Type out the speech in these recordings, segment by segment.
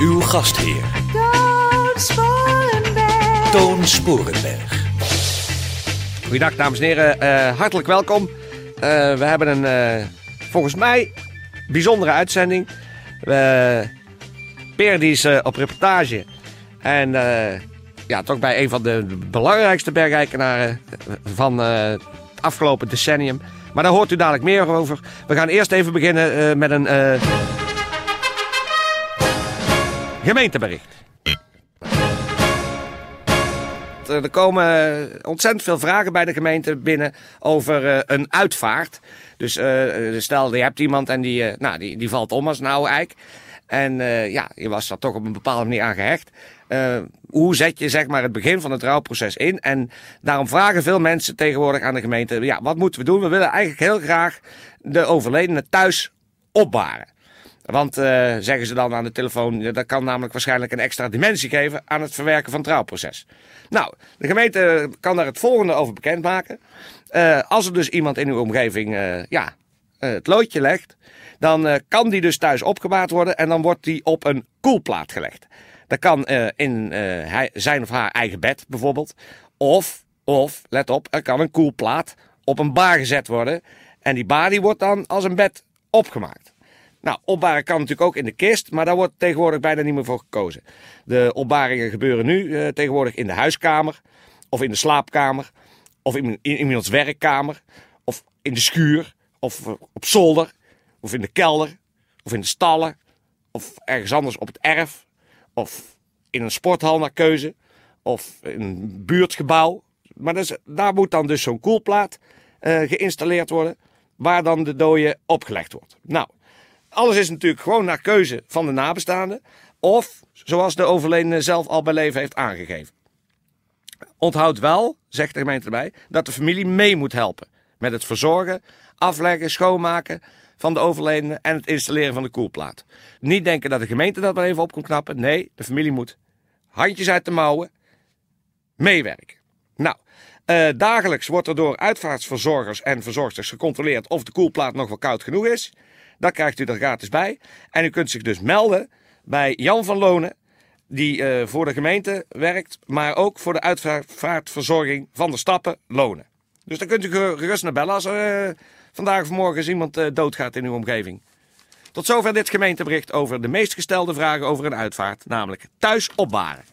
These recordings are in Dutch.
Uw gastheer, Toon Sporenberg. Toon Sporenberg. Goedendag dames en heren, Eh, hartelijk welkom. Eh, we hebben een eh, volgens mij bijzondere uitzending. Peer die is op reportage en eh, ja, toch bij een van de belangrijkste bergeikenaren van eh, het afgelopen decennium. Maar daar hoort u dadelijk meer over. We gaan eerst even beginnen eh, met een eh, gemeentebericht. Er komen ontzettend veel vragen bij de gemeente binnen over eh, een uitvaart. Dus eh, stel, je hebt iemand en die, eh, nou, die, die valt om als een oude eik. En eh, ja, je was daar toch op een bepaalde manier aan gehecht. Eh, hoe zet je zeg maar, het begin van het rouwproces in? En daarom vragen veel mensen tegenwoordig aan de gemeente... ja, wat moeten we doen? We willen eigenlijk heel graag de overledene thuis opbaren. Want, eh, zeggen ze dan aan de telefoon, dat kan namelijk waarschijnlijk een extra dimensie geven aan het verwerken van het trouwproces. Nou, de gemeente kan daar het volgende over bekendmaken. Eh als er dus iemand in uw omgeving eh, ja, het loodje legt, dan kan die dus thuis opgebaard worden en dan wordt die op een koelplaat gelegd. Dat kan in zijn of haar eigen bed bijvoorbeeld. Of, of, let op, er kan een koelplaat op een bar gezet worden. En die bar die wordt dan als een bed opgemaakt. Nou, opbaren kan natuurlijk ook in de kist, maar daar wordt tegenwoordig bijna niet meer voor gekozen. De opbaringen gebeuren nu eh, tegenwoordig in de huiskamer, of in de slaapkamer, of in, in iemands werkkamer, of in de schuur, of eh, op zolder, of in de kelder, of in de stallen, of ergens anders op het erf, of in een sporthal naar keuze, of in een buurtgebouw. Maar is- daar moet dan dus zo'n koelplaat eh, geïnstalleerd worden, waar dan de dode opgelegd wordt. Nou, alles is natuurlijk gewoon naar keuze van de nabestaanden. Of zoals de overledene zelf al bij leven heeft aangegeven. Onthoud wel, zegt de gemeente erbij, dat de familie mee moet helpen. Met het verzorgen, afleggen, schoonmaken van de overledene en het installeren van de koelplaat. Niet denken dat de gemeente dat maar even op kan knappen. Nee, de familie moet handjes uit de mouwen meewerken. Nou, eh, dagelijks wordt er door uitvaartverzorgers en verzorgsters gecontroleerd of de koelplaat nog wel koud genoeg is. Dat krijgt u er gratis bij. En u kunt zich dus melden bij Jan van Lonen, die eh, voor de gemeente werkt, maar ook voor de uitvaartverzorging van de stappen Lonen. Dus daar kunt u ge- gerust naar bellen als er eh, vandaag of morgen eens iemand eh, doodgaat in uw omgeving. Tot zover dit gemeentebericht over de meest gestelde vragen over een uitvaart, namelijk thuis opbaren.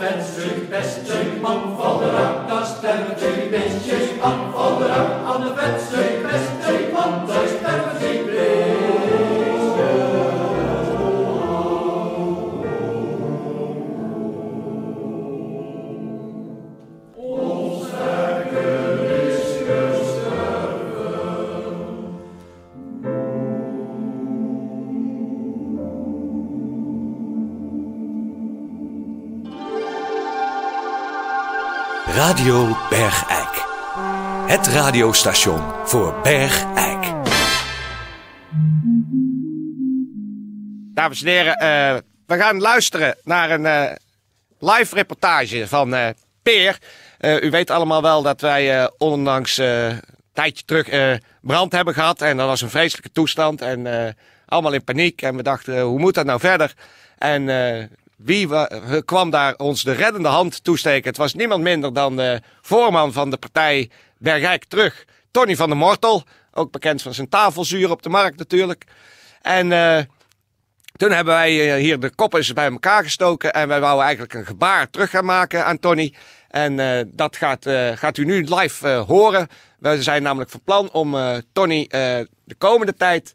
Venster, beste man rak, daar sterven die beestjes aan rak. Aan de venster, beste Radio Bergijk. Het radiostation voor Bergijk. dames en heren, eh, we gaan luisteren naar een eh, live reportage van eh, Peer. U weet allemaal wel dat wij eh, een tijdje terug brand hebben gehad. En dat was een vreselijke toestand. En allemaal in paniek. En we dachten, hoe moet dat nou verder? En wie eh, kwam daar ons de reddende hand toesteken? Het was niemand minder dan de voorman van de partij Bergijk Terug. Tony van der Mortel. Ook bekend van zijn tafelzuur op de markt natuurlijk. En... eh, toen hebben wij eh, hier de koppen bij elkaar gestoken en wij wouden eigenlijk een gebaar terug gaan maken aan Tony. En dat gaat, gaat u nu live horen. We zijn namelijk van plan om Tony de komende tijd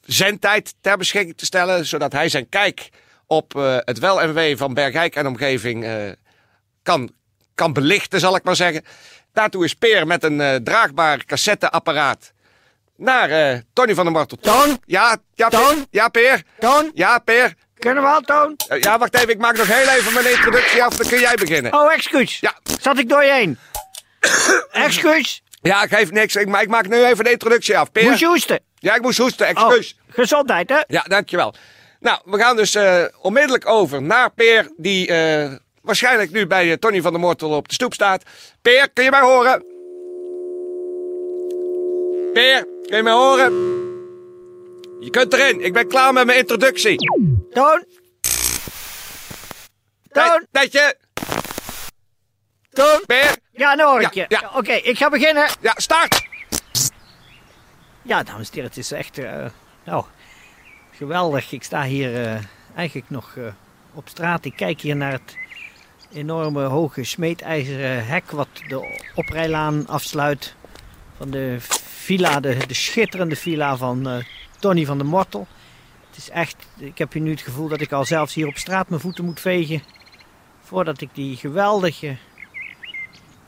zendtijd ter beschikking te stellen, zodat hij zijn kijk op eh, het wel en wee van Bergijk en omgeving eh, kan, kan belichten, zal ik maar zeggen. Daartoe is Peer met een eh, draagbaar cassetteapparaat naar eh, Tony van der Martel. Toon? Ja, ja, Peer. Toon? Ja, Peer. Toon? Ja, Peer. Kunnen we al, Toon? Ja, wacht even. Ik maak nog heel even mijn introductie af. Dan kun jij beginnen. Oh, excuus. Ja. Zat ik door je heen? excuus. Ja, ik geef niks. Ik, ma- ik maak nu even de introductie af. Peer. Moest je hoesten? Ja, ik moest hoesten. Oh, Excuus. gezondheid, hè? Ja, dankjewel. Nou, we gaan dus eh, onmiddellijk over naar Peer, die eh, waarschijnlijk nu bij eh, Tony van der Mortel op de stoep staat. Peer, kun je mij horen? Peer, kun je mij horen? Je kunt erin. Ik ben klaar met mijn introductie. Toon? Toon? Tijdje. Toon? Peer. Ja, nou hoor ik je. ja. Oké, ik ga beginnen. Ja, start. Ja, dames en heren, het is echt... nou, geweldig. Ik sta hier eh, eigenlijk nog eh, op straat. Ik kijk hier naar het enorme hoge smeedijzeren hek... wat de oprijlaan afsluit van de villa, de, de schitterende villa van eh, Tony van der Mortel. Het is echt... Ik heb hier nu het gevoel dat ik al zelfs hier op straat mijn voeten moet vegen... voordat ik die geweldige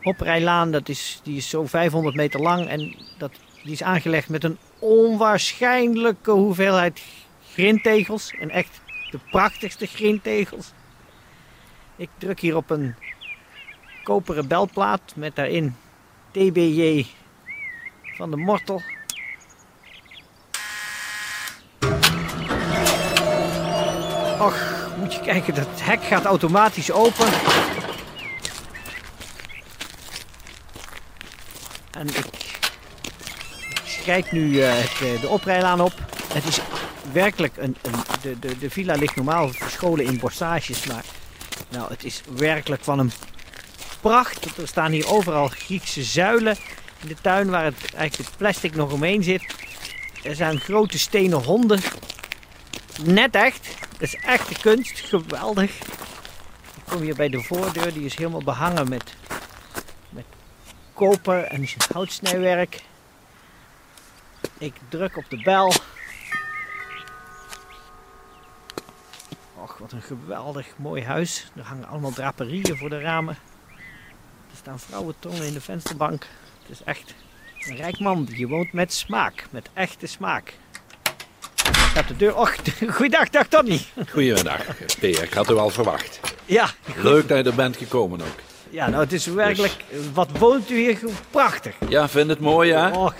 oprijlaan, dat is, die is zo 500 meter lang... en dat die is aangelegd met een onwaarschijnlijke hoeveelheid grintegels. En echt de prachtigste grintegels. Ik druk hier op een koperen belplaat met daarin TBJ van de Mortel. Och, moet je kijken, dat hek gaat automatisch open. En ik kijk nu eh, eh, de oprijlaan op. Het is werkelijk een, een de, de, de villa ligt normaal verscholen in bossages, maar nou, het is werkelijk van een pracht. Er staan hier overal Griekse zuilen in de tuin waar het, eigenlijk het plastic nog omheen zit. Er zijn grote stenen honden. Net echt. Het is echte kunst. Geweldig. Ik kom hier bij de voordeur. Die is helemaal behangen met, met koper en houtsnijwerk. Ik druk op de bel. Wat een geweldig mooi huis. Er hangen allemaal draperieën voor de ramen. Er staan vrouwentongen in de vensterbank. Het is echt een rijk man. die hier woont met smaak. Met echte smaak. Gaat de deur... Och, goeiedag, dag Tony. Peer. Ik had u al verwacht. Ja, Leuk dat je er bent gekomen ook. ja nou het is werkelijk... Wat woont u hier prachtig. Ja, vind het mooi? Och,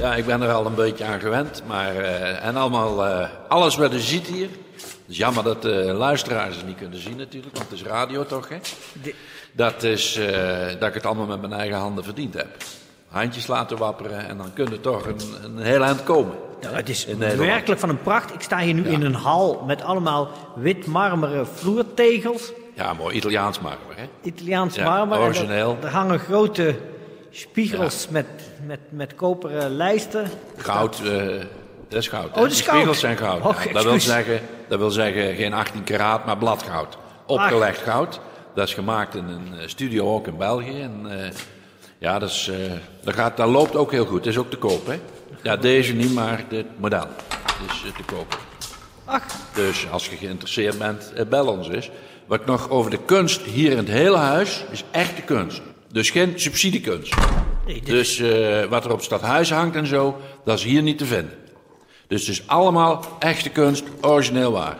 Ja, ik ben er al een beetje aan gewend. Maar, eh, en allemaal, eh, alles wat je ziet hier. Het is jammer dat de luisteraars het niet kunnen zien natuurlijk, want het is radio toch, hè? De- Dat is eh, dat ik het allemaal met mijn eigen handen verdiend heb. Handjes laten wapperen en dan kun je toch een, een heel eind komen. Nou, het is werkelijk van een pracht. Ik sta hier nu in een hal met allemaal wit marmeren vloertegels. Ja, mooi Italiaans marmer, hè? Italiaans Ja, marmer. Origineel. Er hangen grote spiegels met, met, met koperen lijsten. Goud, dat is goud. Oh, dat is De goud. spiegels zijn goud. Ja, dat, wil zeggen, dat wil zeggen geen 18 karaat, maar bladgoud. Opgelegd goud. Dat is gemaakt in een eh, studio ook in België. En, eh, ja, dat, is, dat, gaat, dat loopt ook heel goed. Dat is ook te koop, hè? Ja, deze niet, maar dit model is te koop. Ach, Dus als je geïnteresseerd bent, bel ons eens. Wat nog over de kunst hier in het hele huis is echte kunst. Dus geen subsidiekunst. nee, dit- Dus eh, wat er op stadhuis hangt en zo, dat is hier niet te vinden. Dus het is allemaal echte kunst, origineel waar.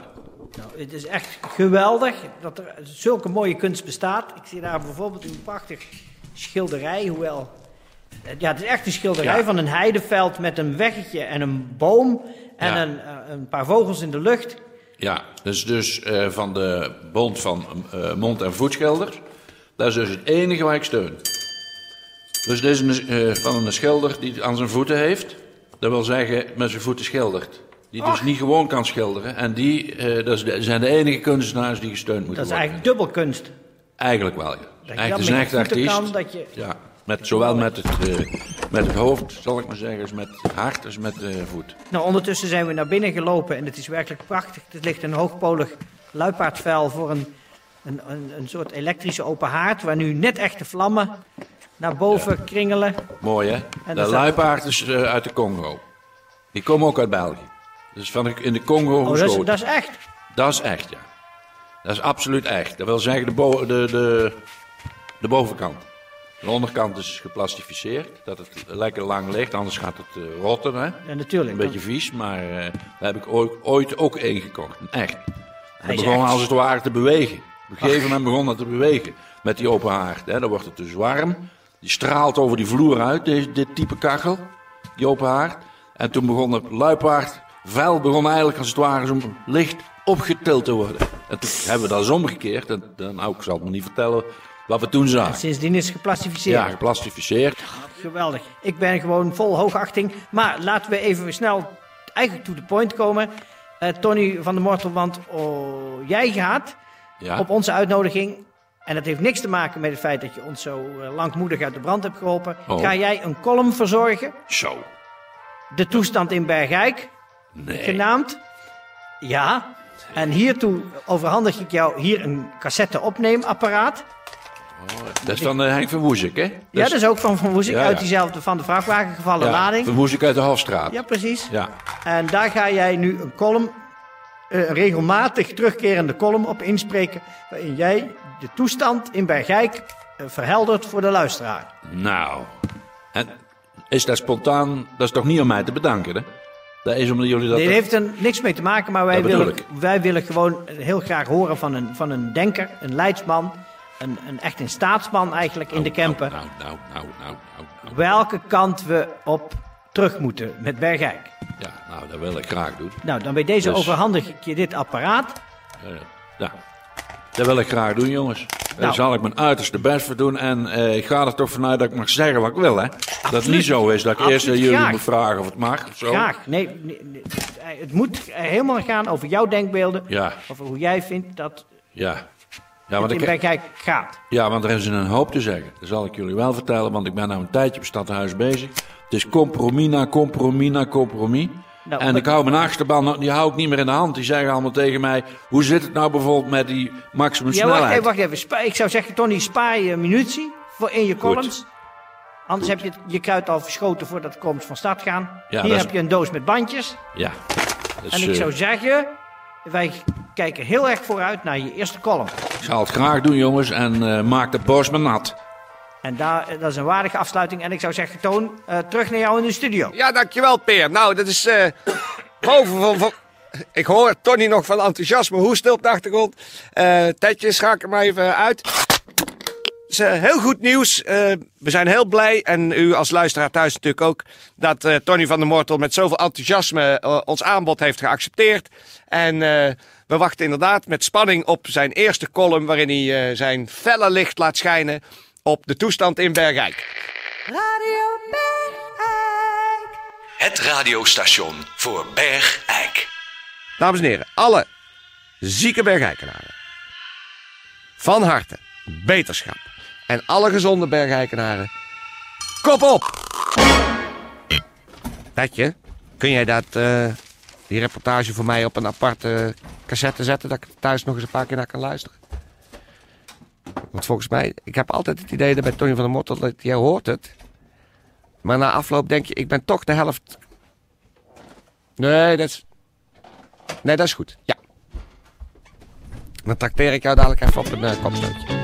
nou, het is echt geweldig dat er zulke mooie kunst bestaat. Ik zie daar bijvoorbeeld een prachtig schilderij, hoewel Ja, het is echt een schilderij Ja. van een heideveld met een weggetje en een boom en Ja. een, eh, een paar vogels in de lucht. Ja, dus, dus eh, van de bond van eh, mond- en voetschilders. Dat is dus het enige waar ik steun. Dus dit is een, eh, van een schilder die het aan zijn voeten heeft. Dat wil zeggen, met zijn voeten schildert. Die dus niet gewoon kan schilderen. En die eh, dat zijn de enige kunstenaars die gesteund moeten Dat is worden. eigenlijk dubbelkunst. Eigenlijk wel, ja. dat is een echt artiest. kan, dat je- Ja, met, zowel met het, eh, met het hoofd, zal ik maar zeggen, als met het hart als met de voet. Nou, ondertussen zijn we naar binnen gelopen en het is werkelijk prachtig. Er ligt een hoogpolig luipaardvel voor een, een, een, een soort elektrische open haard... waar nu net echt de vlammen naar boven kringelen. Mooi, hè? de luipaard is eh, uit de Congo. Die komen ook uit België. Dus van de, in de Congo Oh, dat is, geschoten. dat is echt. Dat is echt, ja. Dat is absoluut echt. Dat wil zeggen de, bo- de, de, de bovenkant. De onderkant is geplastificeerd, dat het lekker lang ligt, anders gaat het eh, rotten. Hè? Ja, natuurlijk. Een beetje vies, maar eh, daar heb ik ooit, ooit ook één gekocht. Echt. Is begon echt. als het ware te bewegen. Op een gegeven moment begon het te bewegen met die open haard. Hè? Dan wordt het dus warm. Die straalt over die vloer uit, deze, dit type kachel, die open haard. En toen begon het luipaard, vuil begon eigenlijk als het ware zo'n licht opgetild te worden. En toen hebben we dat eens omgekeerd. En, dan, nou, ik zal het me niet vertellen wat we toen zagen. Sindsdien is het geplastificeerd. Ja, geplastificeerd. Geweldig. Ik ben gewoon vol hoogachting. Maar laten we even snel eigenlijk to the point komen. Eh, Tony van der Mortel, want oh, jij gaat Ja. op onze uitnodiging... en dat heeft niks te maken met het feit dat je ons zo eh, langmoedig uit de brand hebt geholpen... Oh. ga jij een column verzorgen, Zo. de toestand in Bergijk, Nee. genaamd. Ja, en hiertoe overhandig ik jou hier een cassette-opneemapparaat. Dat is van eh, Henk van Woezik, hè? Ja, dat is ook van Van Woezik, Ja, ja. uit diezelfde van de vrachtwagen gevallen ja, lading. Van Woezik uit de Hofstraat. Ja, precies. Ja. En daar ga jij nu een column, eh, een regelmatig terugkerende column op inspreken. Waarin jij de toestand in Bergijk eh, verheldert voor de luisteraar. Nou. En is dat spontaan? Dat is toch niet om mij te bedanken, hè? Dat is omdat jullie dat... Dit heeft er niks mee te maken, maar wij, willen, wij willen gewoon heel graag horen van een, van een denker, een leidsman. Een, een echt een staatsman eigenlijk in de Kempen. Nou, nou, nou, nou, nou, nou. Welke kant we op terug moeten met Bergijk. Ja, nou, dat wil ik graag doen. Nou, dan bij deze Dus- overhandig ik je dit apparaat. Eh, ja. Dat wil ik graag doen, jongens. Daar Nou. zal ik mijn uiterste best voor doen. En eh, ik ga er toch vanuit dat ik mag zeggen wat ik wil, hè? Dat het niet zo is dat ik eerst aan jullie graag. moet vragen of het mag of zo. Graag. Nee, nee, nee, het moet helemaal gaan over jouw denkbeelden. Ja. Over hoe jij vindt dat Ja. Ja, want ik, Bergijk gaat. ja, want er is een hoop te zeggen. Dat zal ik jullie wel vertellen, want ik ben nou een tijdje op stadhuis bezig. Het is compromis na compromis na compromis. Nou, en ik hou mijn achterban, die hou ik niet meer in de hand. Die zeggen allemaal tegen mij, hoe zit het nou bijvoorbeeld met die maximum Ja, wacht snelheid? even, wacht even. Spa- ik zou zeggen, Tony, spaar je munitie voor in je columns. Anders heb je je kruid al verschoten voordat de columns van start gaan. Ja, Hier is- heb je een doos met bandjes. Ja. Dus, en ik eh, zou zeggen, wij kijken heel erg vooruit naar je eerste column. ik zal het graag doen, jongens, en eh, maak de borst maar nat. En daar, dat is een waardige afsluiting. En ik zou zeggen, Toon, eh, terug naar jou in de studio. Ja, dankjewel Peer. Nou, dat is eh boven van, van- Ik hoor Tony nog van enthousiasme hoesten op de achtergrond. Eh Tetje, schakel maar even uit. Het is eh, heel goed nieuws. Eh, we zijn heel blij, en u als luisteraar thuis natuurlijk ook, dat eh, Tony van der Mortel met zoveel enthousiasme eh, ons aanbod heeft geaccepteerd. En eh, we wachten inderdaad met spanning op zijn eerste column, waarin hij eh, zijn felle licht laat schijnen op de toestand in Bergijk. Radio Bergijk. Het radiostation voor Bergijk. Dames en heren, alle zieke bergijkenaren. Van harte, beterschap. En alle gezonde bergijkenaren, kop op! Tetje, kun jij dat, eh, die reportage voor mij op een aparte cassette zetten... dat ik thuis nog eens een paar keer naar kan luisteren? Want volgens mij, ik heb altijd het idee dat bij Tony van der Mottel... dat jij hoort het. Maar na afloop denk je, ik ben toch de helft... Nee, dat is... Nee, dat is goed. Ja. Dan trakteer ik jou dadelijk even op een uh.